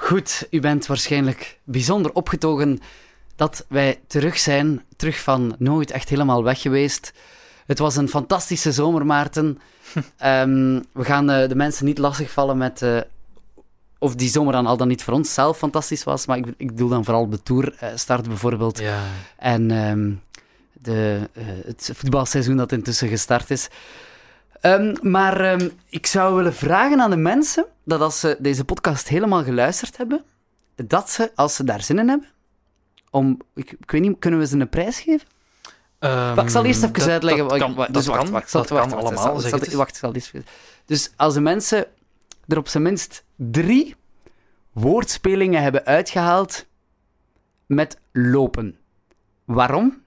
Goed, u bent waarschijnlijk bijzonder opgetogen dat wij terug zijn. Terug van nooit echt helemaal weg geweest. Het was een fantastische zomer, Maarten. Ehm, we gaan eh, de mensen niet lastigvallen met eh, of die zomer dan al dan niet voor ons zelf fantastisch was. Maar ik, ik bedoel dan vooral de Tour eh, start bijvoorbeeld. Ja. En ehm, de, het voetbalseizoen dat intussen gestart is. Ehm, maar ehm, ik zou willen vragen aan de mensen dat als ze deze podcast helemaal geluisterd hebben, dat ze, als ze daar zin in hebben, om, ik, ik weet niet, kunnen we ze een prijs geven? Ehm, ik zal eerst even dat- uitleggen. Dat kan, dus wacht, kan, wacht, wacht, wacht, allemaal. eens. wacht, ik zal eens- Dus als de mensen er op zijn minst drie woordspelingen hebben uitgehaald met lopen. Waarom?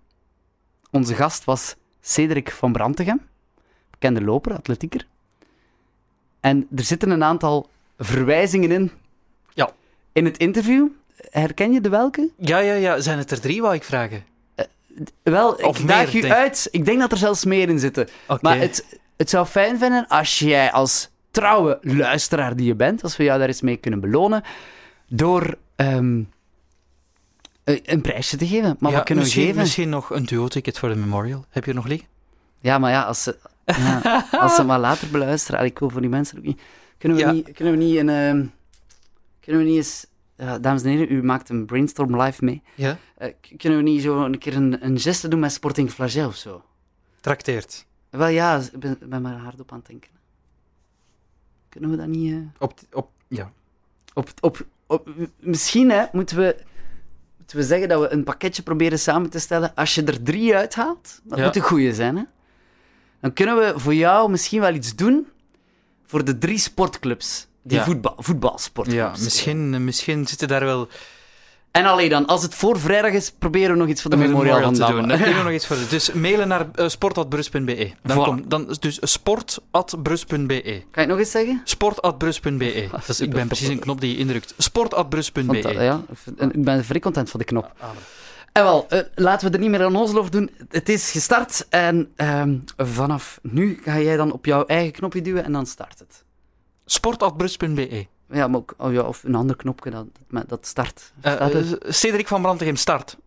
Onze gast was Cedric van Brantegem, bekende loper, atletieker. En er zitten een aantal verwijzingen in. Ja. In het interview. Herken je de welke? Ja, ja, ja. Zijn het er drie, wou ik vragen? Wel, Of ik daag meer, u denk- uit. Ik denk dat er zelfs meer in zitten. Oké. Maar het, het zou fijn vinden als jij als trouwe luisteraar die je bent, als we jou daar eens mee kunnen belonen, door ehm, eh, een prijsje te geven. Maar Ja, wat kunnen we geven? Misschien nog een duo-ticket voor de Memorial. Heb je er nog liggen? Ja, maar ja, als ja, als ze maar later beluisteren. Ik wil voor die mensen ook niet... Kunnen we, Ja. niet, kunnen we niet een... ehm, kunnen we niet eens... dames en heren, u maakt een brainstorm live mee. Ja. Eh, kunnen we niet zo een keer een, een geste doen met Sporting Flagey of zo? Trakteert. Wel ja, ik ben, maar hardop aan het denken. Kunnen we dat niet... eh, Op, op, ja. Op, op, op, misschien hè, moeten, we, moeten we zeggen dat we een pakketje proberen samen te stellen. Als je er drie uithaalt, dat Ja. moet een goeie zijn. Hè? Dan kunnen we voor jou misschien wel iets doen voor de drie sportclubs. Die Ja. voetbal, voetbalsportclubs. ja misschien, eh, misschien zitten daar wel En allee dan, als het voor vrijdag is, proberen we nog iets voor de Memorial te doen. Kunnen we nog iets voor. Dus mailen naar uh, sport.brus.be. Dan Voilà. komt dan dus sport.brus.be. Kan je het nog eens zeggen? Sport.brus.be. Dat is- Ik ben precies een knop die je indrukt. Sport.brus.be. eh, ja, ik ben vrij content van de knop. En wel, eh, laten we er niet meer aan ons over doen. Het is gestart en ehm, vanaf nu ga jij dan op jouw eigen knopje duwen en dan start het. Sport.brus.be. Ja, maar ook, oh ja, of een ander knopje dat, dat, dat start. Eh, eh, Cedric van Brantegem, start.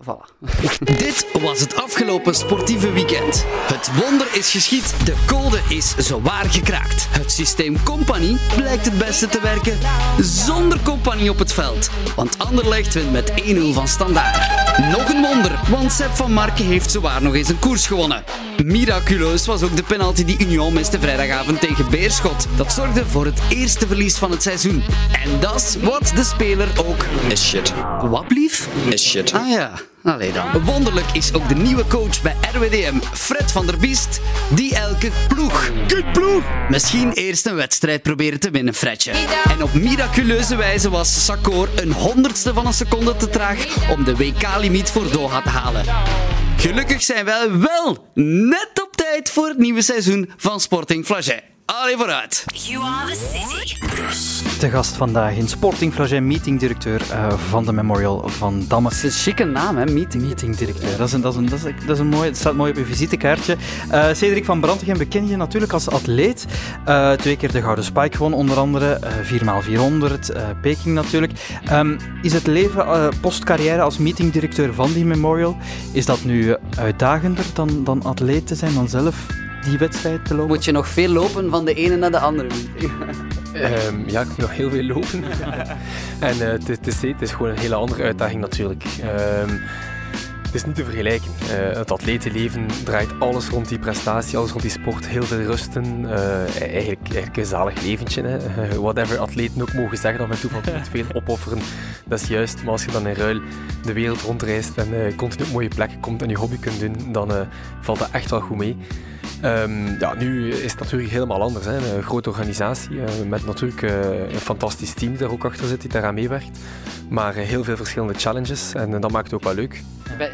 Voilà. Dit was het afgelopen sportieve weekend. Het wonder is geschied, de code is zowaar gekraakt. Het systeem Compagnie blijkt het beste te werken zonder Compagnie op het veld. Want Anderlecht wint met 1-0 van standaard. Nog een wonder, want Sepp van Marken heeft zowaar nog eens een koers gewonnen. Miraculeus was ook de penalty die Union miste vrijdagavond tegen Beerschot. Dat zorgde voor het eerste verlies van het seizoen. En dat is wat de speler ook... Is shit. Wat blief? Is shit. Ah ja, allee dan. Wonderlijk is ook de nieuwe coach bij RWDM, Fred van der Biest, die elke ploeg... ploeg! Misschien eerst een wedstrijd proberen te winnen, Fredje. En op miraculeuze wijze was Sakor een honderdste van een seconde te traag om de WK-limiet voor Doha te halen. Gelukkig zijn wij wel net op tijd voor het nieuwe seizoen van Sporting Flagey. Allee vooruit! You are the city. De gast vandaag in Sporting Flagey, meetingdirecteur eh, van de Memorial van Damme. Het is een chique naam, hè, meeting. Meetingdirecteur, dat is een, dat is een, dat is een, dat is een mooi, het staat mooi op je visitekaartje. Eh Cedric van Brantegem, we kennen je natuurlijk als atleet. Eh, twee keer de Gouden Spike gewonnen, onder andere. eh 4x400, eh, Peking natuurlijk. Ehm, is het leven eh, postcarrière als meetingdirecteur van die Memorial, is dat nu uitdagender dan, dan atleet te zijn, dan zelf die wedstrijd te lopen? Moet je nog veel lopen van de ene naar de andere. Ehm, ja, ik moet nog heel veel lopen. en eh, het, is- het, is, het is gewoon een hele andere uitdaging natuurlijk. Ehm, het is niet te vergelijken. Eh, het atletenleven draait alles rond die prestatie, alles rond die sport. Heel veel rusten. eh, eigenlijk, eigenlijk een zalig leventje. Hè. Whatever atleten ook mogen zeggen, af en toe van niet veel opofferen. Dat is juist. Maar als je dan in ruil de wereld rondreist en eh, continu op mooie plekken komt en je hobby kunt doen, dan eh, valt dat echt wel goed mee. Ehm, ja, nu is het natuurlijk helemaal anders. Hè. Een grote organisatie eh, met natuurlijk eh, een fantastisch team die daar ook achter zit, die daaraan meewerkt. Maar eh, heel veel verschillende challenges en dat maakt het ook wel leuk.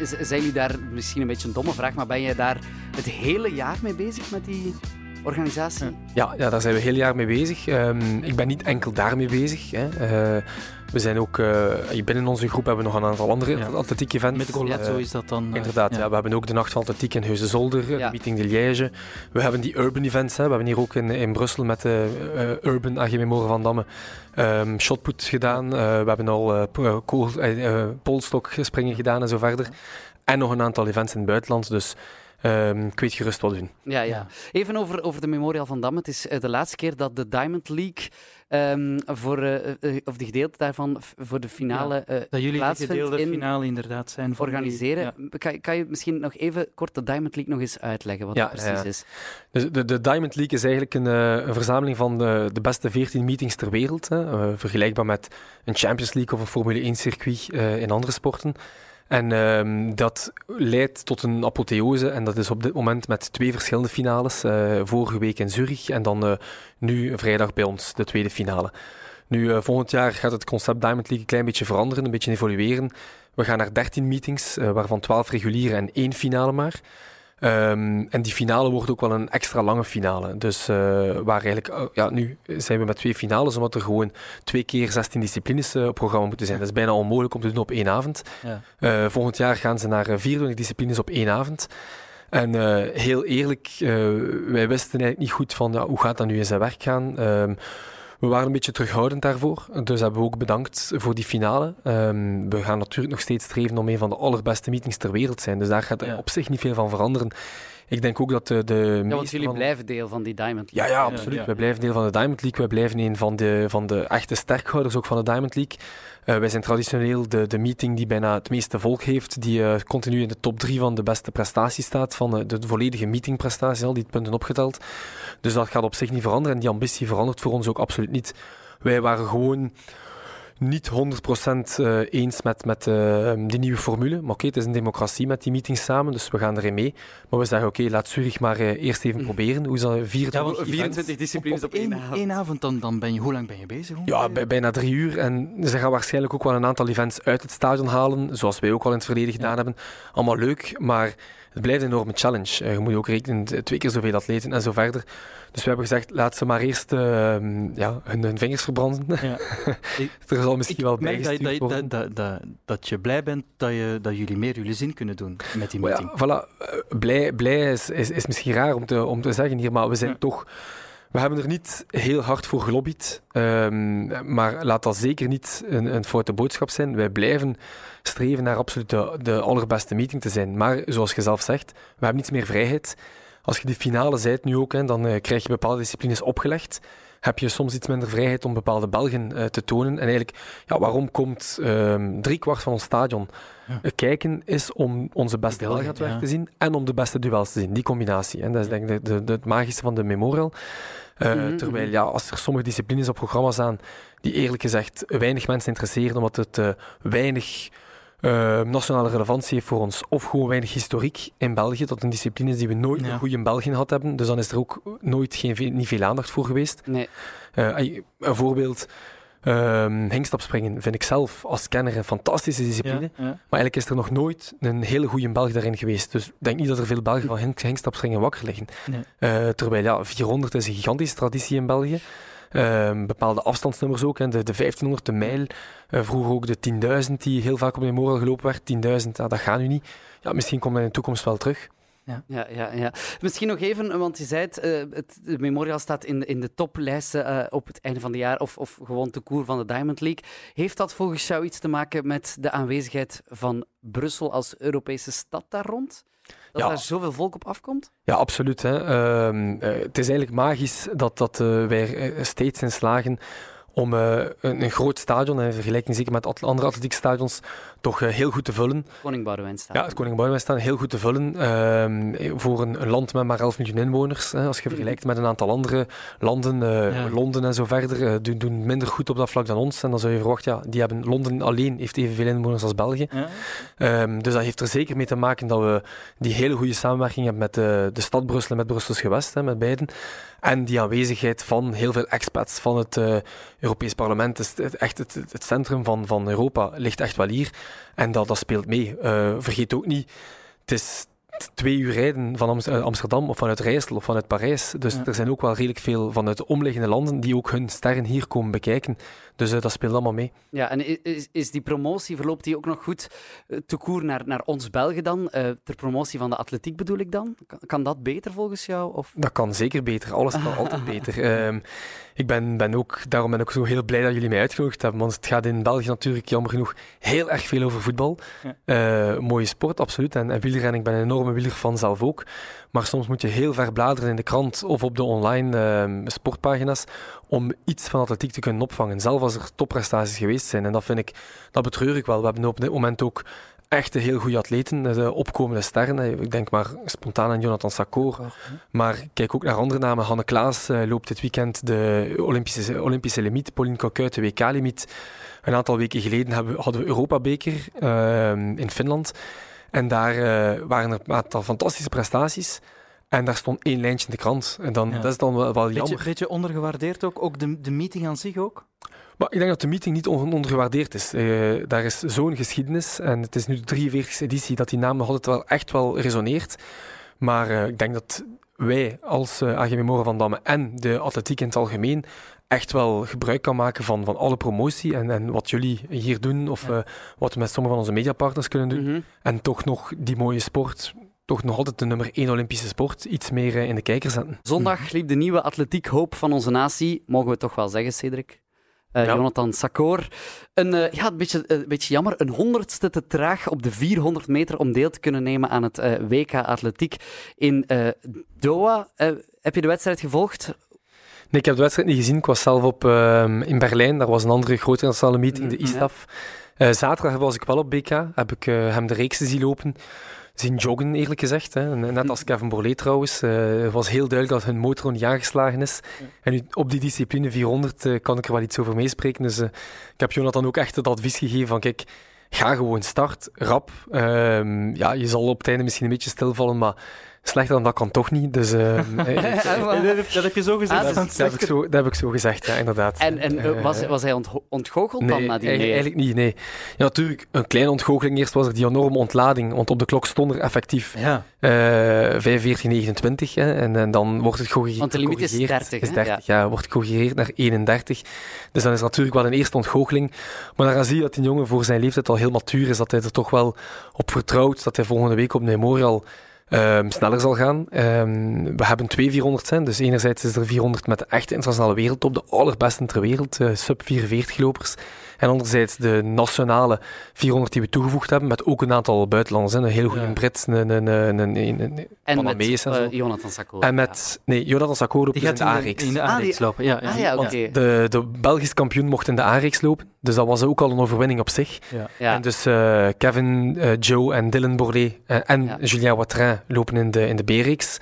Zijn jullie daar, misschien een beetje een domme vraag, maar ben jij daar het hele jaar mee bezig met die organisatie? Ja, ja, daar zijn we heel jaar mee bezig. Ehm, ik ben niet enkel daarmee bezig. Hè. We zijn ook, uh, binnen onze groep hebben we nog een aantal andere ja. atletiek events. Met Golazzo uh, is dat dan? inderdaad, ja. We hebben ook de Nacht van Atletiek in Heusden-Zolder, ja. Meeting de Liège. We hebben die urban events. Hè. We hebben hier ook in, in Brussel met de Urban AG Memoren van Damme um, shotput gedaan. we hebben al polstok springen gedaan en zo verder. En nog een aantal events in het buitenland. Dus um, ik weet gerust wat doen. Ja, ja. Even over, over de Memorial van Dam. Het is uh, de laatste keer dat de Diamond League um, voor, uh, uh, of de gedeelte daarvan voor de finale ja, Dat jullie de gedeelde in finale inderdaad zijn. Organiseren. Ja. Kan, kan je misschien nog even kort de Diamond League nog eens uitleggen, wat ja, dat precies is? Dus de, de Diamond League is eigenlijk een, een verzameling van de, de, beste 14 meetings ter wereld. Hè. vergelijkbaar met een Champions League of een Formule 1 circuit in andere sporten. En um, dat leidt tot een apotheose. En dat is op dit moment met twee verschillende finales. Uh, vorige week in Zurich en dan uh, nu vrijdag bij ons, de tweede finale. Nu, uh, volgend jaar gaat het concept Diamond League een klein beetje veranderen, een beetje evolueren. We gaan naar 13 meetings, waarvan 12 reguliere en één finale maar. Um, en die finale wordt ook wel een extra lange finale. Dus uh, waar eigenlijk, uh, ja, nu zijn we met twee finales, omdat er gewoon twee keer 16 disciplines uh, op programma moeten zijn. Dat is bijna onmogelijk om te doen op één avond. Ja. volgend jaar gaan ze naar 24 disciplines op één avond. En heel eerlijk, wij wisten eigenlijk niet goed van ja, hoe gaat dat nu in zijn werk gaan. Um, we waren een beetje terughoudend daarvoor. Dus hebben we ook bedankt voor die finale. Um, we gaan natuurlijk nog steeds streven om een van de allerbeste meetings ter wereld te zijn. Dus daar gaat ja. op zich niet veel van veranderen. Ik denk ook dat de, de ja, want jullie blijven deel van die Diamond League. Ja, ja absoluut. Ja, We blijven deel van de Diamond League. We blijven een van de, van de echte sterkhouders ook van de Diamond League. Uh, wij zijn traditioneel de, de meeting die bijna het meeste volk heeft, die uh, continu in de top drie van de beste prestaties staat, van de, de volledige meetingprestaties, al die punten opgeteld. Dus dat gaat op zich niet veranderen en die ambitie verandert voor ons ook absoluut niet. Wij waren gewoon niet 100% uh, eh, eens met, met uh, die nieuwe formule. Maar oké, okay, het is een democratie met die meetings samen, dus we gaan erin mee. Maar we zeggen, oké, okay, laat Zurich maar uh, eerst even mm. proberen. Hoe is dat? 24, ja, 24 disciplines op, op, één, avond. Één avond dan, dan ben je, hoe lang ben je bezig? Ja, bij, bijna drie uur. En ze gaan waarschijnlijk ook wel een aantal events uit het stadion halen, zoals wij ook al in het verleden gedaan ja. hebben. Allemaal leuk, maar het blijft een enorme challenge. Uh, je moet ook rekenen, twee keer zoveel atleten en zo verder. Dus we hebben gezegd, laat ze maar eerst uh, ja, hun, hun, vingers verbranden. Ja. er zal misschien wel bij dat, dat, dat, dat, dat, je blij bent dat, je, dat jullie meer jullie zin kunnen doen met die meeting. Ja, voilà. Uh, blij, blij is, is, is, misschien raar om te, om te zeggen hier, maar we zijn ja. toch... We hebben er niet heel hard voor gelobbyd, um, maar laat dat zeker niet een, een foute boodschap zijn. Wij blijven streven naar absoluut de, allerbeste meeting te zijn. Maar zoals je zelf zegt, we hebben iets meer vrijheid. Als je die finale zijt nu ook, hè, dan uh, krijg je bepaalde disciplines opgelegd. Heb je soms iets minder vrijheid om bepaalde Belgen uh, te tonen. En eigenlijk, ja, waarom komt um, driekwart van ons stadion ja. kijken, is om onze beste Belgen ja. te zien en om de beste duels te zien. Die combinatie. En dat is denk ik de, het magische van de Memorial. Uh, mm -hmm. Terwijl ja, als er sommige disciplines op programma staan die eerlijk gezegd weinig mensen interesseren, omdat het uh, weinig uh, nationale relevantie heeft voor ons. Of gewoon weinig historiek in België. Dat een discipline is die we nooit ja. goed in België gehad hebben. Dus dan is er ook nooit geen, niet veel aandacht voor geweest. Nee. Een voorbeeld. Um, hengstapspringen vind ik zelf als kenner een fantastische discipline. Ja, ja. Maar eigenlijk is er nog nooit een hele goede Belg daarin geweest. Dus ik denk niet dat er veel Belgen van hengstapspringen wakker liggen. Nee. Uh, terwijl ja, 400 is een gigantische traditie in België. Uh, bepaalde afstandsnummers ook, hè, de, de 1500, de mijl. Uh, vroeger ook de 10.000 die heel vaak op de moral gelopen werd. 10.000, ja, dat gaat nu niet. Ja, misschien komt dat in de toekomst wel terug. Ja. Ja, ja, ja. Misschien nog even, want je zei het, uh, het de Memorial staat in de, in de toplijsten uh, op het einde van het jaar, of, of gewoon de koer van de Diamond League. Heeft dat volgens jou iets te maken met de aanwezigheid van Brussel als Europese stad daar rond? Dat ja. er zoveel volk op afkomt? Ja, absoluut. Hè. Uh, het is eigenlijk magisch dat, dat wij steeds in slagen om uh, een, een, groot stadion, in vergelijking zeker met andere atletiekstadions, toch uh, heel goed te vullen. Koning Boudewijn Ja, het Koning Boudewijn staan heel goed te vullen. Uh, voor een, een, land met maar 11 miljoen inwoners, als je vergelijkt met een aantal andere landen, ja. Londen en zo verder, doen, doen, minder goed op dat vlak dan ons. En dan zou je verwachten, ja, die hebben, Londen alleen heeft evenveel inwoners als België. Ja. Ehm, dus dat heeft er zeker mee te maken dat we die hele goede samenwerking hebben met de, de stad Brussel en met Brussels gewest, hè, met beiden. En die aanwezigheid van heel veel expats van het uh, Europees Parlement. Is het, echt het, het, centrum van, van Europa ligt echt wel hier. En dat, dat speelt mee. Uh, vergeet ook niet, het is twee uur rijden van eh, Amsterdam of vanuit Rijssel of vanuit Parijs. Dus Ja. er zijn ook wel redelijk veel vanuit de omliggende landen die ook hun sterren hier komen bekijken. Dus eh, dat speelt allemaal mee. Ja, en is, is die promotie, verloopt die ook nog goed eh, te koer naar, naar ons Belgen dan? Eh, ter promotie van de atletiek bedoel ik dan? Kan, kan dat beter volgens jou? Of? Dat kan zeker beter. Alles kan altijd beter. Ehm, ik ben, ben ook, daarom ben ik zo heel blij dat jullie mij uitgenodigd hebben. Want het gaat in België natuurlijk jammer genoeg heel erg veel over voetbal. Mooie sport, absoluut. En, en wielrennen, ik ben een enorme wielerfan zelf ook. Maar soms moet je heel ver bladeren in de krant of op de online ehm, sportpagina's om iets van atletiek te kunnen opvangen. Zelf als er topprestaties geweest zijn. En dat vind ik, dat betreur ik wel. We hebben op dit moment ook echte heel goede atleten, de opkomende sterren. Eh, Ik denk maar spontaan aan Jonathan Sakor. Maar kijk ook naar andere namen. Hanne Klaas eh, loopt dit weekend de Olympische, Olympische limiet. Pauline Coquet de WK-limiet. Een aantal weken geleden hadden we Europa-beker ehm, in Finland. En daar eh, waren er een aantal fantastische prestaties. En daar stond één lijntje in de krant. En dan, Ja. dat is dan wel, wel Beetje, jammer. beetje ondergewaardeerd ook, ook de, de meeting aan zich ook? Maar ik denk dat de meeting niet on- ondergewaardeerd is. Eh, daar is zo'n geschiedenis. En het is nu de 43e editie dat die naam nog altijd wel echt wel resoneert. Maar eh, ik denk dat wij als eh AG Memoren van Damme en de atletiek in het algemeen echt wel gebruik kan maken van, van alle promotie en, en wat jullie hier doen of Ja. eh, wat we met sommige van onze mediapartners kunnen doen. Mhm. En toch nog die mooie sport, toch nog altijd de nummer één Olympische sport, iets meer eh, in de kijker zetten. Zondag liep de nieuwe atletiekhoop van onze natie, mogen we toch wel zeggen, Cedric. Eh, Ja. Jonathan Sakor. Een, eh, ja, een beetje, een beetje jammer. Een honderdste te traag op de 400 meter om deel te kunnen nemen aan het eh, WK Atletiek in eh, Doha. Eh, heb je de wedstrijd gevolgd? Nee, ik heb de wedstrijd niet gezien. Ik was zelf op, in Berlijn. Daar was een andere grote internationale meeting, de Mhm, ISTAF. Eh, zaterdag was ik wel op BK. Heb ik eh, hem de reeks zien lopen. Zien joggen, eerlijk gezegd. Hè. Net als Kevin Borlée trouwens. Eh, Het was heel duidelijk dat hun motor niet aangeslagen is. En nu, op die discipline 400 eh, kan ik er wel iets over meespreken. Dus eh, ik heb Jonathan ook echt het advies gegeven van kijk, ga gewoon start, rap. Ehm, ja, je zal op het einde misschien een beetje stilvallen, maar slechter dan dat kan toch niet. Dus ehm, eh, dat, heb, dat heb je zo gezegd. Ah, dat, dat heb ik zo, dat heb ik zo gezegd, ja, inderdaad. En, en eh, Eh, was, was hij ontgo- ontgoocheld dan nee, na die eigenlijk- nee? eigenlijk niet, nee. Ja, natuurlijk, een kleine ontgoocheling. Eerst was er die enorme ontlading, want op de klok stond er effectief Ja, eh 45,29. Hè, en, en dan wordt het gecorrigeerd. Want de limiet is gecorrigeerd. 30, Is hè? 30 ja. wordt gecorrigeerd naar 31. Dus dan is natuurlijk wel een eerste ontgoocheling. Maar dan zie je dat die jongen voor zijn leeftijd al heel matuur is. Dat hij er toch wel op vertrouwt dat hij volgende week op Memorial ehm, sneller zal gaan. Ehm, we hebben twee 400 zijn. Dus enerzijds is er 400 met de echte internationale wereldtop, de allerbeste ter wereld, eh, sub 44 lopers. En anderzijds de nationale 400 die we toegevoegd hebben, met ook een aantal buitenlanders. Hè. Een heel goede Ja. Brit, een, een, een, een, een, een En met Panamees en zo. eh, Jonathan Sakor. en met, nee, Jonathan Sakor loopt die dus in gaat de in de, A-reeks. in de Ah, A-reeks die- lopen. Ja, ja. Ah ja, oké. Want de, de Belgisch kampioen mocht in de A-reeks lopen, dus dat was ook al een overwinning op zich. Ja. En dus eh, Kevin, eh, Joe en Dylan Borlée eh, en Ja. Julien Watrin lopen in de, in de B-reeks.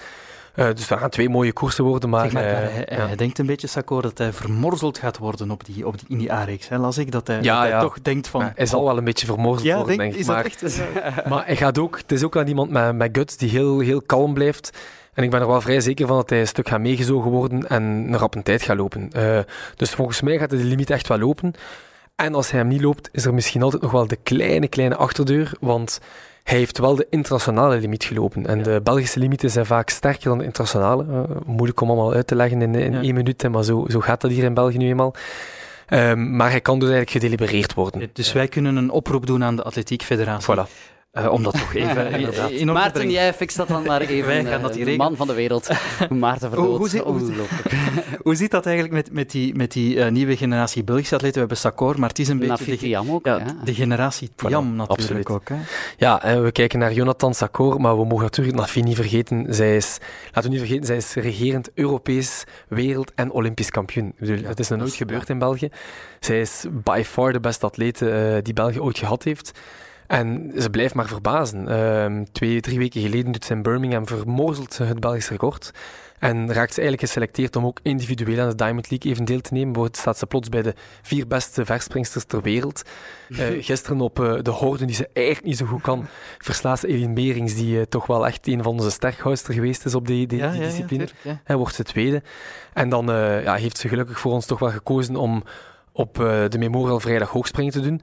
Eh, dus dat gaan twee mooie koersen worden, maar... Zeg maar, eh, maar hij, ja. hij denkt een beetje, Sakor, dat hij vermorzeld gaat worden op die, op die, in die A-reeks. Las ik dat hij, Ja, dat hij toch denkt van... Hij zal wel een beetje vermorzeld worden, denk, denk ik. Maar, echt... maar hij gaat ook, het is ook wel iemand met, met guts die heel, heel kalm blijft. En ik ben er wel vrij zeker van dat hij een stuk gaat meegezogen worden en een rap een tijd gaat lopen. Eh, dus volgens mij gaat hij de limiet echt wel lopen. En als hij hem niet loopt, is er misschien altijd nog wel de kleine, kleine achterdeur. Want hij heeft wel de internationale limiet gelopen. En Ja. de Belgische limieten zijn vaak sterker dan de internationale. Eh, moeilijk om allemaal uit te leggen in, in Ja. één minuut, maar zo, zo gaat dat hier in België nu eenmaal. Ehm, maar hij kan dus eigenlijk gedelibereerd worden. Dus wij kunnen een oproep doen aan de Atletiek Federatie. Voilà. Eh, om dat toch even in te Maarten, jij fixt dat dan maar even. Wij gaan eh, dat hier de regelen. man van de wereld. Maarten Verdood. hoe zit- hoe zit- Ongelooflijk. Hoe zit dat eigenlijk met, met die, met die eh, nieuwe generatie Belgische atleten? We hebben Sakor, maar het is een beetje de, ook. ja, ja. de generatie Tiam natuurlijk absoluut. ook. Hè? Ja, en we kijken naar Jonathan Sakor, maar we mogen natuurlijk Nafi niet vergeten. Zij is, laten we niet vergeten, zij is regerend Europees, wereld- en Olympisch kampioen. Ik bedoel, Ja, dat is nog dat nooit gebeurd in België. Zij is by far de beste atlete eh, die België ooit gehad heeft. En ze blijft maar verbazen. Ehm, twee, drie weken geleden doet ze in Birmingham vermorzelt ze het Belgisch record. En raakt ze eigenlijk geselecteerd om ook individueel aan de Diamond League even deel te nemen. Bijvoorbeeld staat ze plots bij de vier beste verspringsters ter wereld. Eh, gisteren op eh, de horde, die ze eigenlijk niet zo goed kan, verslaat ze Eline Berings, die eh, toch wel echt een van onze sterkhoudster geweest is op die, die, die discipline. ja. Hij wordt ze tweede. En dan ja, heeft ze gelukkig voor ons toch wel gekozen om op de Memorial vrijdag hoogspringen te doen.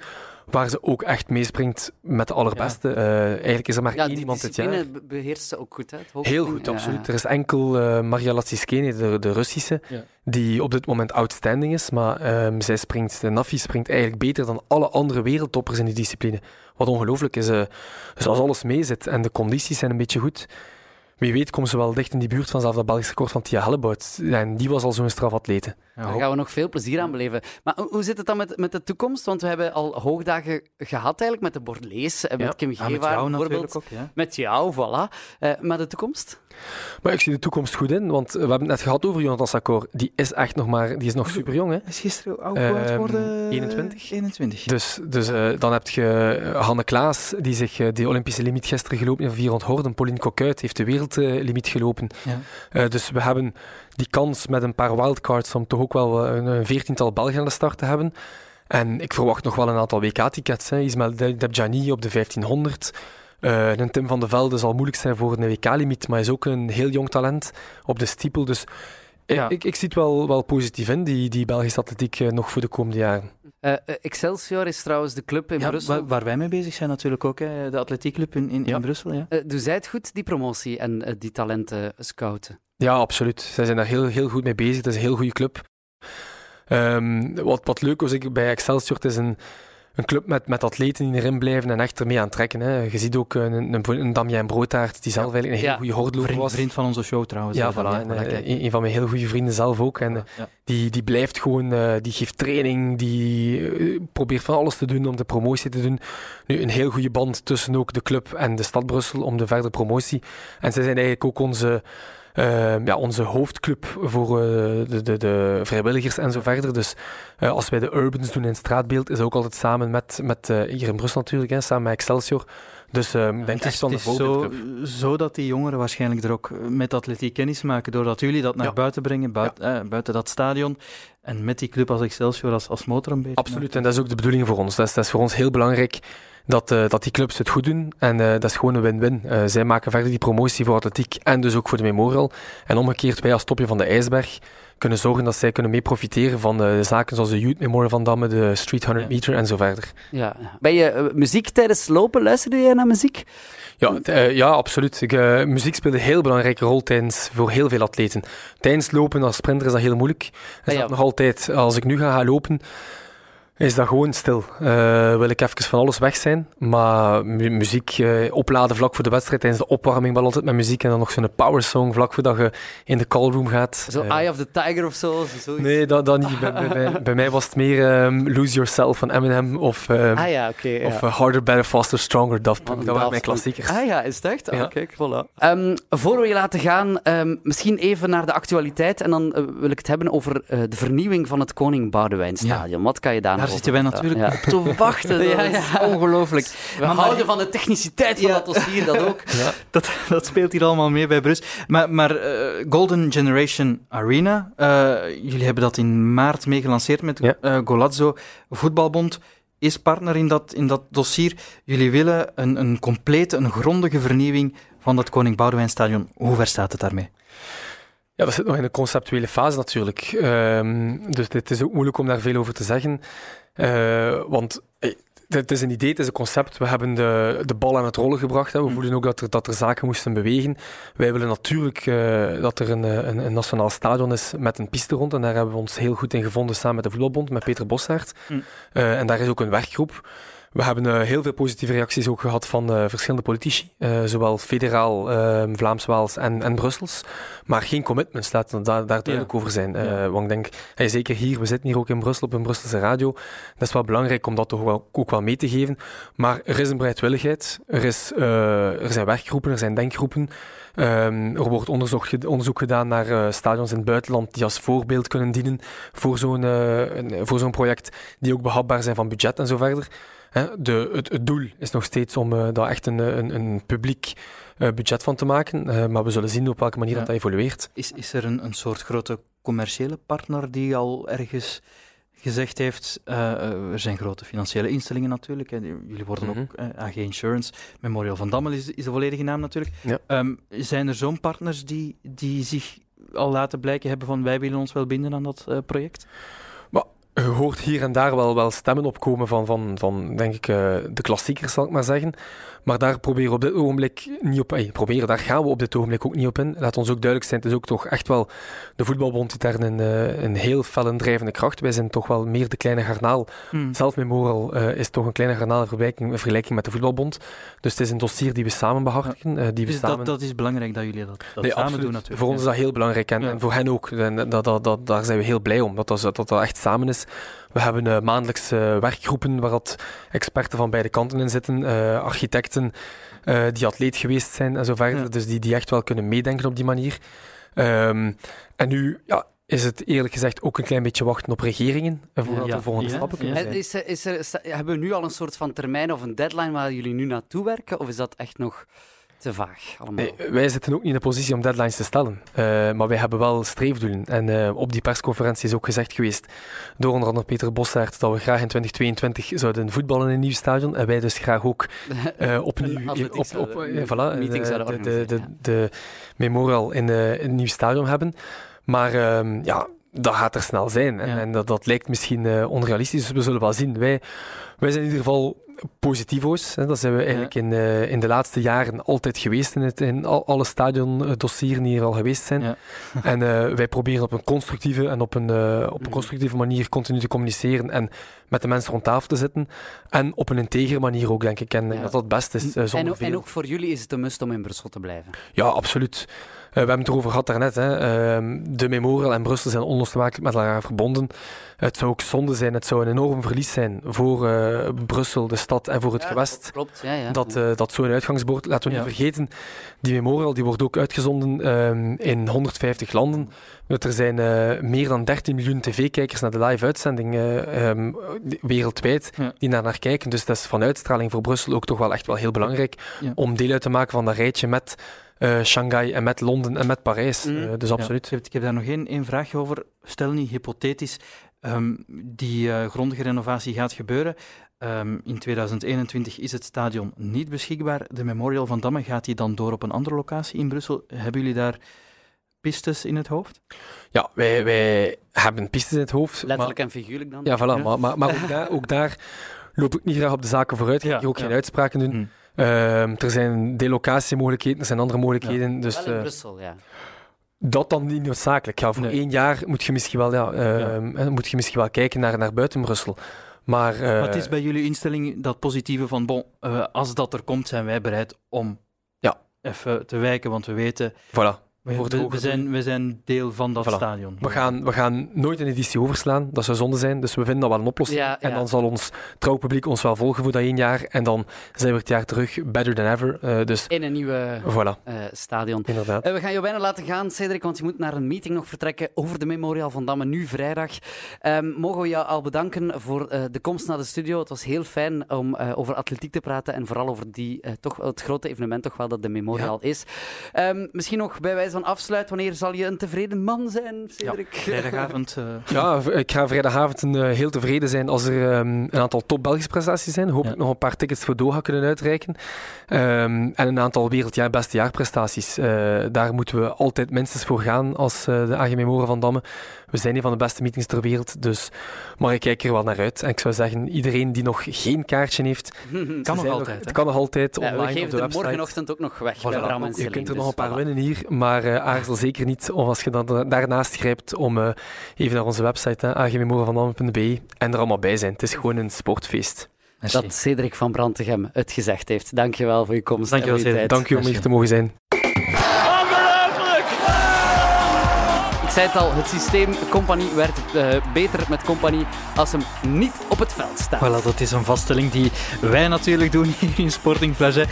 Waar ze ook echt meespringt met de allerbeste. Eh, eigenlijk is er maar Ja, één iemand dit jaar. beheerst ze ook goed, hè? Heel goed, absoluut. ja. Er is enkel eh, Maria Latsiskene, de, de Russische, Ja. die op dit moment outstanding is. Maar ehm, zij springt, de Nafi springt eigenlijk beter dan alle andere wereldtoppers in die discipline. Wat ongelooflijk is. eh, dus als alles meezit en de condities zijn een beetje goed, wie weet komen ze wel dicht in die buurt van zelfs dat Belgisch record van Tia Hellebout. En die was al zo'n strafatlete. Ja, Daar gaan we nog veel plezier aan beleven. Maar hoe- zit het dan met, met de toekomst? Want we hebben al hoogdagen gehad eigenlijk met de Borlees en met. Kim Ja, Gevaar met jou bijvoorbeeld. natuurlijk ook, ja. Met jou, voilà. Eh, maar de toekomst? Maar ik zie de toekomst goed in, want we hebben het net gehad over Jonathan Sakor. Die is echt nog maar, die is nog super jong. Hè? Is gisteren oud Ehm, geworden? 21. 21. Dus, dus eh, dan heb je eh, Hanne Klaas, die zich eh, die Olympische limiet gisteren gelopen heeft, 400 horden. Pauline Coquuit heeft de wereldlimiet gelopen. Ja. Eh, dus we hebben die kans met een paar wildcards om toch ook wel eh, een, veertiental Belgen aan de start te hebben. En ik verwacht nog wel een aantal WK-tickets. Ismail De- Debjani op de 1500. Eh, een Tim van de Velde zal moeilijk zijn voor een WK-limiet, maar is ook een heel jong talent op de stiepel. Dus Ja. ik, ik zie het wel, wel positief in, die, die Belgische atletiek, nog voor de komende jaren. Eh, eh, Excelsior is trouwens de club in Ja, Brussel. waar, waar wij mee bezig zijn natuurlijk ook, hè, de atletiekclub in, in, Ja. in Brussel. Ja. Eh, doe zij het goed, die promotie en die talenten scouten? Ja, absoluut. Zij zijn daar heel, heel goed mee bezig. Het is een heel goede club. Ehm, wat, wat leuk was ik bij Excelsior, het is een, een club met, met atleten die erin blijven en echt ermee aan het trekken. Hè. Je ziet ook een, een, een Damien Broodtaart, die zelf eigenlijk een Ja. hele goede hordeloper Vriend, was. vriend van onze show trouwens. Ja, voilà. En, eh, een, een van mijn heel goede vrienden zelf ook. En eh, Ja. die, die blijft gewoon, eh, die geeft training, die eh, probeert van alles te doen om de promotie te doen. Nu, een heel goede band tussen ook de club en de stad Brussel om de verdere promotie. En zij zijn eigenlijk ook onze, eh, ja, onze hoofdclub voor eh, de, de, de vrijwilligers en zo verder. Dus eh, als wij de Urbans doen in straatbeeld, is ook altijd samen met, met eh, hier in Brussel natuurlijk, hè, samen met Excelsior. Dus ik denk het is, het zo, dat die jongeren waarschijnlijk er ook met atletiek kennis maken, doordat jullie dat naar Ja. buiten brengen, buiten, eh, buiten dat stadion. En met die club als Excelsior als, als motor een beetje. Absoluut, en dat is ook de bedoeling voor ons. Dat is, dat is voor ons heel belangrijk dat, eh, dat die clubs het goed doen. En eh, dat is gewoon een win-win. Eh, zij maken verder die promotie voor atletiek en dus ook voor de Memorial. En omgekeerd, wij als topje van de ijsberg kunnen zorgen dat zij kunnen mee profiteren van zaken zoals de Youth Memorial van Damme, de Street 100 Ja. meter en zo verder. Ja. Ben je muziek tijdens lopen? Luisterde jij naar muziek? Ja, ja absoluut. Ik, muziek speelt een heel belangrijke rol tijdens, voor heel veel atleten. Tijdens lopen als sprinter is dat heel moeilijk. En Ah, ja. zelfs nog altijd, als ik nu ga gaan lopen, is dat gewoon stil. Eh, wil ik even van alles weg zijn. Maar mu- muziek eh, opladen vlak voor de wedstrijd, tijdens de opwarming wel altijd met muziek. En dan nog zo'n power song vlak voordat je in de callroom gaat. Zo Eh, Eye of the Tiger of zo? Nee, dat, dat niet. Bij, bij, bij, bij mij was het meer ehm, Lose Yourself van Eminem of, ehm, Ah ja, oké. ja. of Harder, Better, Faster, Stronger, Daft Punk. Dat waren mijn klassiekers. Ah ja, is het echt? Ah, Ja. kijk, voilà. Ehm, voor we je laten gaan, misschien even naar de actualiteit. En dan wil ik het hebben over de vernieuwing van het Koning Boudewijn Stadion. Wat kan je daar zitten wij natuurlijk Ja. op te wachten. Dat Ja, is ongelooflijk. We Maar- houden van de techniciteit van Ja. dat dossier, dat ook. Dat, dat speelt hier allemaal mee bij Brus. Maar, maar eh, Golden Generation Arena, eh, jullie hebben dat in maart mee gelanceerd met Ja. eh, Golazzo Voetbalbond. Is partner in dat, in dat dossier. Jullie willen een, een complete, een grondige vernieuwing van dat Koning Boudewijn Stadion. Hoe ver staat het daarmee? Ja, dat zit nog in de conceptuele fase natuurlijk. Ehm, dus het is ook moeilijk om daar veel over te zeggen. Eh, want eh, het is een idee, het is een concept. We hebben de, de bal aan het rollen gebracht. Hè. We Mm. voelen ook dat er, dat er zaken moesten bewegen. Wij willen natuurlijk eh, dat er een, een, een nationaal stadion is met een piste rond. En daar hebben we ons heel goed in gevonden samen met de voetbalbond, met Peter Bossaert. Mm. En daar is ook een werkgroep. We hebben eh, heel veel positieve reacties ook gehad van eh, verschillende politici, eh, zowel federaal, eh, Vlaams-Waals en, en Brussels. Maar geen commitments, laten we daar, daar duidelijk over zijn. Ja. Want ik denk, hey, zeker hier, we zitten hier ook in Brussel op een Brusselse radio. Dat is wel belangrijk om dat toch wel, ook wel mee te geven. Maar er is een bereidwilligheid, er, is, er zijn werkgroepen, er zijn denkgroepen. Ehm, er wordt onderzoek, onderzoek gedaan naar stadions in het buitenland die als voorbeeld kunnen dienen voor zo'n voor zo'n project, die ook behapbaar zijn van budget en zo verder. Hè, de, het, het doel is nog steeds om eh, daar echt een, een, een publiek eh, budget van te maken. Eh, maar we zullen zien op welke manier Ja. dat, dat evolueert. Is, is er een, een soort grote commerciële partner die al ergens gezegd heeft, eh, eh, er zijn grote financiële instellingen natuurlijk, hè, jullie worden Mhm. ook eh, AG Insurance, Memorial van Dammel is, is de volledige naam natuurlijk. Ja. Ehm, zijn er zo'n partners die, die zich al laten blijken hebben van wij willen ons wel binden aan dat eh, project? Je hoort hier en daar wel, wel stemmen opkomen van, van, van denk ik, uh, de klassiekers, zal ik maar zeggen. Maar daar proberen we op dit ogenblik niet op hey, proberen, daar gaan we op dit ogenblik ook niet op in. Laat ons ook duidelijk zijn, het is ook toch echt wel de voetbalbond die daar een, uh, een heel fel drijvende kracht. Wij zijn toch wel meer de kleine garnaal. Mm. Zelf Memorial uh, is toch een kleine garnaal in vergelijking, in vergelijking, met de voetbalbond. Dus het is een dossier die we samen behartigen. Ja. die we dus samen... dat, dat is belangrijk dat jullie dat, dat nee, samen absoluut. doen natuurlijk. Voor ons is dat heel belangrijk en, ja. en voor hen ook. En dat, dat, dat, daar zijn we heel blij om, dat dat, dat, dat echt samen is. We hebben uh, maandelijks uh, werkgroepen waar dat experten van beide kanten in zitten, uh, architecten die atleet geweest zijn en zo verder. Ja. Dus die, die echt wel kunnen meedenken op die manier. Um, en nu ja, is het eerlijk gezegd ook een klein beetje wachten op regeringen voordat ja. de volgende ja. stappen kunnen zijn. Is, is er, hebben we nu al een soort van termijn of een deadline waar jullie nu naartoe werken? Of is dat echt nog te vaag allemaal. Nee, wij zitten ook niet in de positie om deadlines te stellen. Uh, maar wij hebben wel streefdoelen. En uh, op die persconferentie is ook gezegd geweest door onder andere Peter Bossaert dat we graag in 2022 zouden voetballen in een nieuw stadion. En wij dus graag ook uh, opnieuw op, op, op, voilà, de, de, de, de, memorial in, een nieuw stadion hebben. Maar uh, ja, dat gaat er snel zijn. En, ja. en dat, dat, lijkt misschien onrealistisch, dus we zullen wel zien. Wij, wij zijn in ieder geval positivo's. Hè. Dat zijn we eigenlijk ja. in, uh, in de laatste jaren altijd geweest in, het, in al, alle stadiondossieren die hier al geweest zijn. Ja. en uh, wij proberen op een constructieve en op een, uh, op een constructieve manier continu te communiceren en met de mensen rond tafel te zitten. En op een integere manier ook, denk ik. En ja. dat dat het beste is. zonder en, ook, veel. en ook voor jullie is het een must om in Brussel te blijven? Ja, absoluut. We hebben het erover gehad daarnet. Hè. Ehm, de Memorial en Brussel zijn onlosmakelijk met elkaar verbonden. Het zou ook zonde zijn, het zou een enorm verlies zijn voor uh, Brussel, de stad en voor het ja, gewest. Klopt, ja, ja. Dat, uh, dat zo'n uitgangsbord, laten we niet vergeten, die Memorial die wordt ook uitgezonden um, in 150 landen. Er zijn uh, meer dan 13 miljoen tv-kijkers naar de live-uitzending um, wereldwijd die naar naar kijken. Dus dat is van uitstraling voor Brussel ook toch wel echt wel heel belangrijk om deel uit te maken van dat rijtje met uh, Shanghai en met Londen en met Parijs. Mm. Uh, dus absoluut. Ja. Ik, heb, ik, heb, daar nog één, één vraagje over. Stel niet hypothetisch, um, die uh, grondige renovatie gaat gebeuren. Um, in 2021 is het stadion niet beschikbaar. De Memorial van Damme, gaat die dan door op een andere locatie in Brussel? Hebben jullie daar pistes in het hoofd? Ja, wij, wij hebben pistes in het hoofd. Letterlijk maar, en figuurlijk dan? Ja, voilà. Ja. Maar, maar, maar ook, daar, ook daar loop ik niet graag op de zaken vooruit. Ik ga ook geen uitspraken doen. Mm. Uh, er zijn delocatiemogelijkheden, er zijn andere mogelijkheden. Ja. Dus, wel in uh, Brussel, ja. Dat dan niet noodzakelijk. Ja, voor nee. één jaar moet je misschien wel, ja, uh, ja. moet je misschien wel kijken naar, naar buiten Brussel. Maar, maar het is bij jullie instelling dat positieve van, bon, als dat er komt, zijn wij bereid om ja. even te wijken, want we weten... Voilà. We, we, we, zijn, we zijn deel van dat voilà. stadion. We gaan, we gaan nooit een editie overslaan, dat zou zonde zijn. Dus we vinden dat wel een oplossing. Ja, en ja. dan zal ons trouwpubliek ons wel volgen voor dat één jaar. En dan zijn we het jaar terug, better than ever. Uh, dus, In een nieuwe voilà. uh, stadion. Inderdaad. Uh, we gaan jou bijna laten gaan, Cedric, want je moet naar een meeting nog vertrekken over de Memorial van Damme, nu vrijdag. Um, mogen we jou al bedanken voor de komst naar de studio. Het was heel fijn om over atletiek te praten en vooral over die, toch, het grote evenement toch wel dat de Memorial ja. is. Um, misschien nog bij wijze van afsluit, wanneer zal je een tevreden man zijn, Cedric? Ja, vrijdagavond. Uh... Ja, ik ga vrijdagavond een, uh, heel tevreden zijn als er um, een aantal top Belgische prestaties zijn. Hopelijk ja. nog een paar tickets voor Doha kunnen uitreiken. Um, en een aantal wereldjaar beste jaarprestaties. Uh, daar moeten we altijd minstens voor gaan als de AG Memoren van Damme. We zijn een van de beste meetings ter wereld, dus maar ik kijk er wel naar uit. En ik zou zeggen, iedereen die nog geen kaartje heeft... kan nog altijd. Nog, het kan nog altijd ja, online we geven op de de website. morgenochtend ook nog weg voilà, bij Bram en Je kunt er dus nog een paar voilà. winnen hier, maar uh, aarzel zeker niet of als je dan daarnaast grijpt om uh, even naar onze website, agmemorenvandam.be en er allemaal bij zijn. Het is gewoon een sportfeest. Dat Cedric van Brantegem het gezegd heeft. Dankjewel voor je komst. Dankjewel, voor je tijd. Dank je om hier te mogen zijn. Zei het al, het systeem Compagnie werkt uh, beter met Compagnie als hem niet op het veld staat. Voilà, dat is een vaststelling die wij natuurlijk doen hier in Sporting Flash. Uh,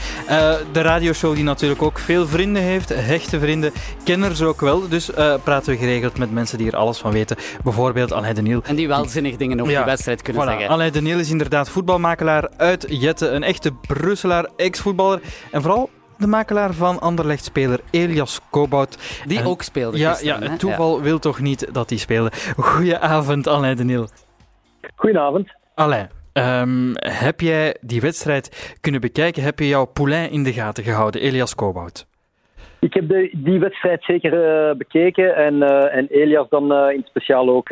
de radioshow die natuurlijk ook veel vrienden heeft, hechte vrienden, kenners ook wel. Dus uh, praten we geregeld met mensen die er alles van weten. Bijvoorbeeld Alain de Niel. En die wel zinnig dingen over ja, de wedstrijd kunnen voilà. zeggen. Alain de Niel is inderdaad voetbalmakelaar uit Jette, een echte Brusselaar, ex-voetballer en vooral de makelaar van Anderlecht-speler Elias Kobout. Die en, ook speelde Ja, gisteren, ja het toeval ja. wil toch niet dat hij speelde. Goedenavond, Alain de Niel. Goedenavond. Alain, um, heb jij die wedstrijd kunnen bekijken? Heb je jouw poulain in de gaten gehouden, Elias Kobout? Ik heb de, die wedstrijd zeker uh, bekeken en, uh, en Elias dan uh, in het speciaal ook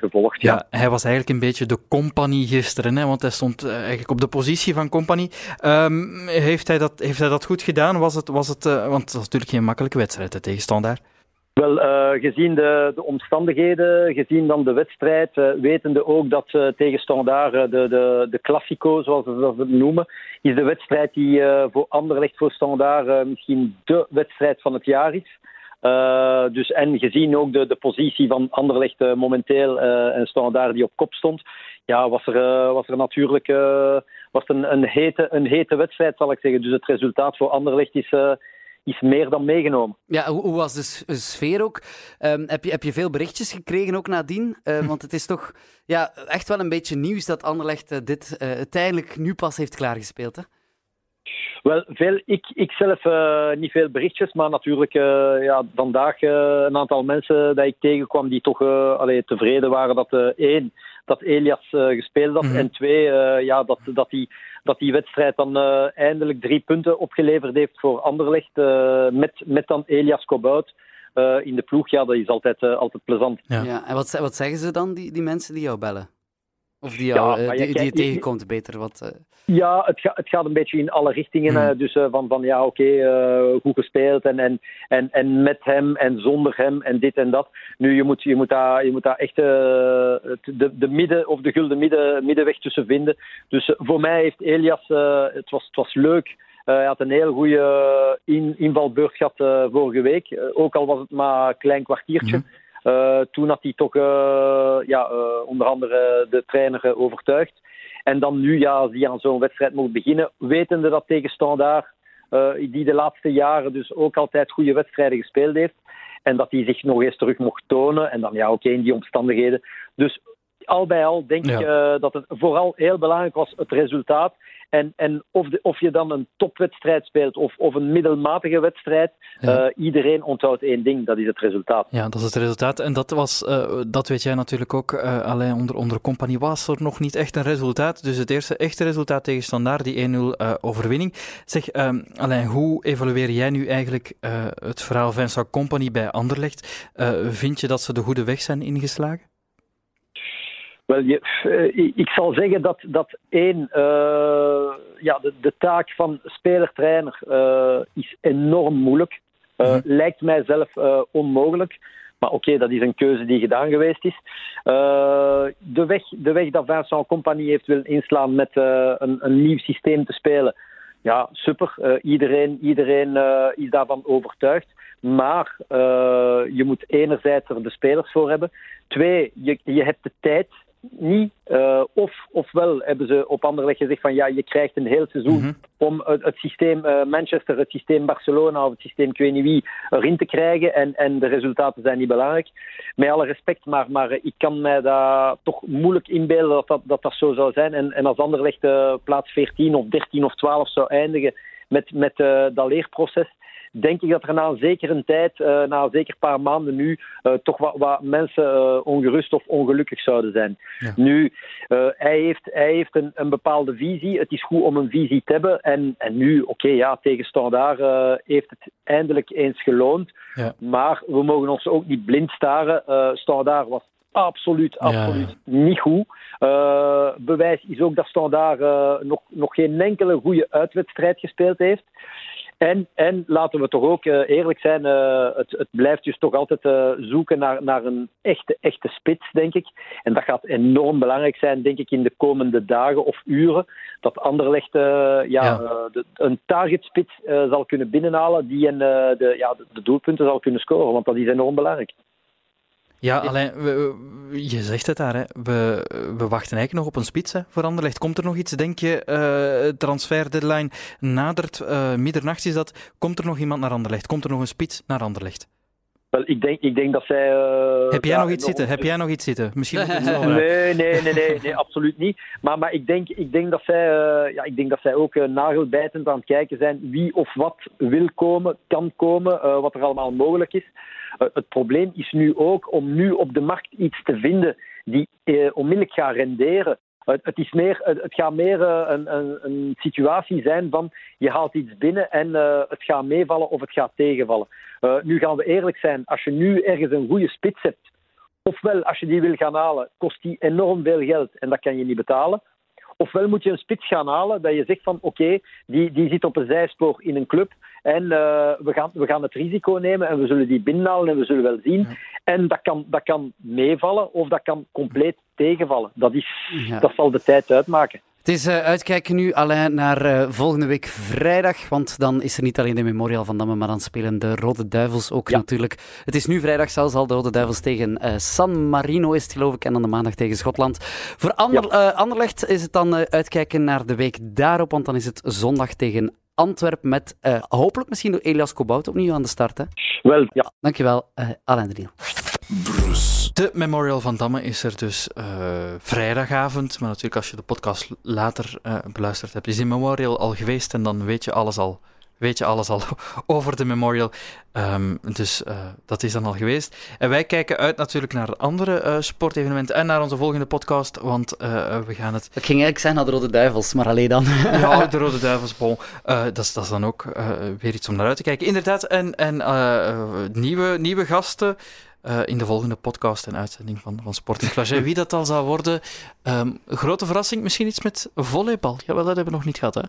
gevolgd. Ja. hij was eigenlijk een beetje de compagnie gisteren, hè, want hij stond eigenlijk op de positie van compagnie. Um, heeft, hij dat, heeft hij dat goed gedaan? Was het, was het, want het was natuurlijk geen makkelijke wedstrijd de tegenstander. Wel, uh, gezien de, de, omstandigheden, gezien dan de wedstrijd, uh, wetende ook dat uh, tegen Standaard de, de, de Classico, zoals we het noemen, is de wedstrijd die voor Anderlecht, voor Standaard misschien de wedstrijd van het jaar is. dus, en gezien ook de, de positie van Anderlecht momenteel en Standaard die op kop stond, ja, was er, was er natuurlijk was een, een, hete, een hete wedstrijd, zal ik zeggen. Dus het resultaat voor Anderlecht is is meer dan meegenomen. Ja, hoe, hoe was de sfeer ook? Um, heb, je, heb je veel berichtjes gekregen ook nadien? Uh, want het is toch ja, echt wel een beetje nieuws dat Anderlecht uh, dit uh, uiteindelijk nu pas heeft klaargespeeld, hè? Wel, veel, ik, ik zelf uh, niet veel berichtjes, maar natuurlijk uh, ja, vandaag uh, een aantal mensen dat ik tegenkwam die toch allee, tevreden waren dat één, dat Elias gespeeld had, mm -hmm. en twee, ja, dat, dat die dat die wedstrijd dan uh, eindelijk drie punten opgeleverd heeft voor Anderlecht. Uh, met, met dan Elias Kobout uh, in de ploeg. Ja, dat is altijd, altijd plezant. Ja. ja. en wat, wat zeggen ze dan, die, die mensen die jou bellen? Of die, ja, die, die, je tegenkomt, beter. Wat, Ja, het, ga, het gaat een beetje in alle richtingen. Hmm. Dus van, van ja, oké, okay, goed gespeeld en, en, en, en met hem en zonder hem en dit en dat. Nu, je moet, je moet, daar, je moet daar echt de, de midden of de gulden midden, middenweg tussen vinden. Dus voor mij heeft Elias, het, was, het was leuk. Hij had een heel goede in, invalbeurt gehad vorige week. Ook al was het maar een klein kwartiertje. Mm -hmm. Toen had hij toch ja, onder andere de trainer overtuigd. En dan nu, ja, als hij aan zo'n wedstrijd moet beginnen, wetende dat tegen Standaard, die de laatste jaren dus ook altijd goede wedstrijden gespeeld heeft, en dat hij zich nog eens terug mocht tonen. En dan ja, oké, in die omstandigheden. Dus al bij al denk ik uh, dat het vooral heel belangrijk was, het resultaat. En, en of, de, of je dan een topwedstrijd speelt of, of een middelmatige wedstrijd, ja. uh, iedereen onthoudt één ding, dat is het resultaat. Ja, dat is het resultaat. En dat was, uh, dat weet jij natuurlijk ook, alleen onder, onder compagnie was er nog niet echt een resultaat. Dus het eerste echte resultaat tegen Standaard, die 1-0 overwinning. Zeg, ehm, Alain, hoe evalueer jij nu eigenlijk het verhaal Vincent Company bij Anderlecht? vind je dat ze de goede weg zijn ingeslagen? Wel, je, uh, ik zal zeggen dat, dat één, uh, ja, de, de, taak van speler-trainer uh, is enorm moeilijk. Mm-hmm. Lijkt mij zelf onmogelijk. Maar oké, okay, dat is een keuze die gedaan geweest is. de, weg, de weg dat Vincent Compagnie heeft willen inslaan met een, een, nieuw systeem te spelen. Ja, super. iedereen iedereen is daarvan overtuigd. Maar je moet enerzijds er de spelers voor hebben. Twee, je, je hebt de tijd niet. Uh, of, ofwel hebben ze op Anderlecht gezegd van ja, je krijgt een heel seizoen mm -hmm. om het, het systeem uh, Manchester, het systeem Barcelona of het systeem ik weet niet wie erin te krijgen en, en de resultaten zijn niet belangrijk. Met alle respect, maar, maar ik kan mij daar toch moeilijk inbeelden dat dat, dat, dat zo zou zijn. En, en als Anderlecht uh, plaats 14 of 13 of 12 zou eindigen met, met dat leerproces, denk ik dat er na een zekere tijd, uh, na een zeker paar maanden nu, uh, toch wat, wat mensen uh, ongerust of ongelukkig zouden zijn. Ja. Nu, hij heeft, hij heeft een, een, bepaalde visie. Het is goed om een visie te hebben. En, en nu, oké, okay, ja, tegen Standaard heeft het eindelijk eens geloond. Ja. Maar we mogen ons ook niet blind staren. Standaard was absoluut, absoluut ja. niet goed. Uh, bewijs is ook dat Standaard uh, nog, nog geen enkele goede uitwedstrijd gespeeld heeft. En, en laten we toch ook uh, eerlijk zijn, uh, het, het, blijft dus toch altijd uh, zoeken naar, naar een echte, echte spits, denk ik. En dat gaat enorm belangrijk zijn, denk ik, in de komende dagen of uren. Dat Anderlecht ja, ja. De, een targetspits zal kunnen binnenhalen die een, de, ja, de doelpunten zal kunnen scoren, want dat is enorm belangrijk. Ja, alleen, we, je zegt het daar, hè. We, we wachten eigenlijk nog op een spits hè, voor Anderlecht. Komt er nog iets, denk je, uh, transfer deadline nadert, uh, middernacht is dat, komt er nog iemand naar Anderlecht? Komt er nog een spits naar Anderlecht? Wel, ik denk, ik denk dat zij... Uh, Heb jij nog iets zitten? Heb jij nog iets zitten? Misschien nee, nee, nee, nee, nee, absoluut niet. Maar, maar ik, denk, ik, denk dat zij, uh, ja, ik denk dat zij ook uh, nagelbijtend aan het kijken zijn wie of wat wil komen, kan komen, wat er allemaal mogelijk is. het probleem is nu ook om nu op de markt iets te vinden die onmiddellijk gaat renderen. Het, is meer, het, gaat meer een, een, een, situatie zijn van je haalt iets binnen en uh, het gaat meevallen of het gaat tegenvallen. Uh, nu gaan we eerlijk zijn, als je nu ergens een goede spits hebt, ofwel als je die wil gaan halen, kost die enorm veel geld en dat kan je niet betalen. Ofwel moet je een spits gaan halen dat je zegt van oké, okay, die, die zit op een zijspoor in een club en uh, we, gaan, we gaan het risico nemen en we zullen die binnenhalen en we zullen wel zien. Ja. En dat kan, dat kan meevallen of dat kan compleet tegenvallen. Dat, is, ja. dat zal de tijd uitmaken. Het is uh, uitkijken nu alleen naar uh, volgende week vrijdag, want dan is er niet alleen de Memorial van Damme, maar dan spelen de Rode Duivels ook ja. natuurlijk. Het is nu vrijdag zelfs al de Rode Duivels tegen uh, San Marino is het geloof ik, en dan de maandag tegen Schotland. Voor Ander, ja. Anderlecht is het dan uitkijken naar de week daarop, want dan is het zondag tegen Antwerpen met hopelijk misschien door Elias Kobout opnieuw aan de start. Hè? Wel, ja. Dankjewel, Alain de De Memorial van Damme is er dus uh, vrijdagavond, maar natuurlijk als je de podcast later beluisterd hebt, is die Memorial al geweest en dan weet je alles al weet je alles al over de Memorial. Um, dus uh, dat is dan al geweest. En wij kijken uit natuurlijk naar andere uh, sportevenementen en naar onze volgende podcast, want uh, we gaan het... Ik ging eigenlijk zijn naar de Rode Duivels, maar alleen dan. ja, de Rode Duivels, bon. dat, is, dat is dan ook weer iets om naar uit te kijken. Inderdaad, en, en nieuwe, nieuwe gasten... in de volgende podcast en uitzending van, van Sport in Clash. Wie dat al zal worden, um, grote verrassing, misschien iets met volleybal. Jawel, dat hebben we nog niet gehad, hè?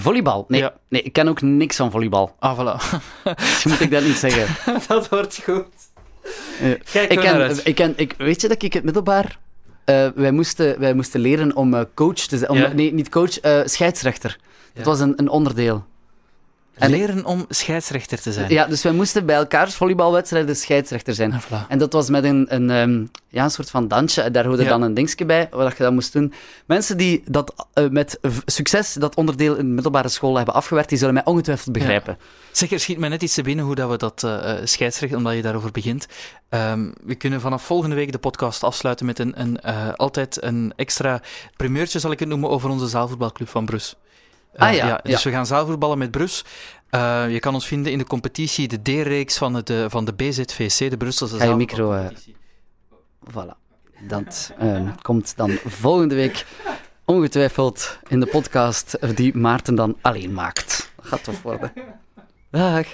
Volleybal? Nee, ja. nee, ik ken ook niks van volleybal. Ah, voilà. dus moet ik dat niet zeggen. dat wordt goed. Uh, Kijk, ik ken, ik ken, ik, weet je dat ik het middelbaar... Uh, wij, moesten, wij moesten leren om uh, coach te zijn. Ja. Nee, niet coach, scheidsrechter. Dat was een, een onderdeel. En leren om scheidsrechter te zijn. Ja, dus wij moesten bij elkaars volleybalwedstrijden scheidsrechter zijn. Ah, voilà. En dat was met een, een, um, ja, een soort van dansje. Daar hoorde ja. dan een dingetje bij, wat je dat moest doen. Mensen die dat uh, met succes, dat onderdeel in de middelbare school hebben afgewerkt, die zullen mij ongetwijfeld begrijpen. Ja. Zeg, er schiet mij net iets te binnen hoe dat we dat uh, scheidsrechter, omdat je daarover begint. Um, we kunnen vanaf volgende week de podcast afsluiten met een, een, uh, altijd een extra primeurtje, zal ik het noemen, over onze zaalvoetbalclub van Brus. Ah, ja, ja, dus we gaan zaalvoetballen met Brus. Uh, je kan ons vinden in de competitie, de D-reeks van, de, van de BZVC, de Brusselse Ga je micro... Uh, voilà. Dat uh, komt dan volgende week ongetwijfeld in de podcast die Maarten dan alleen maakt. Dat gaat tof worden. Dag.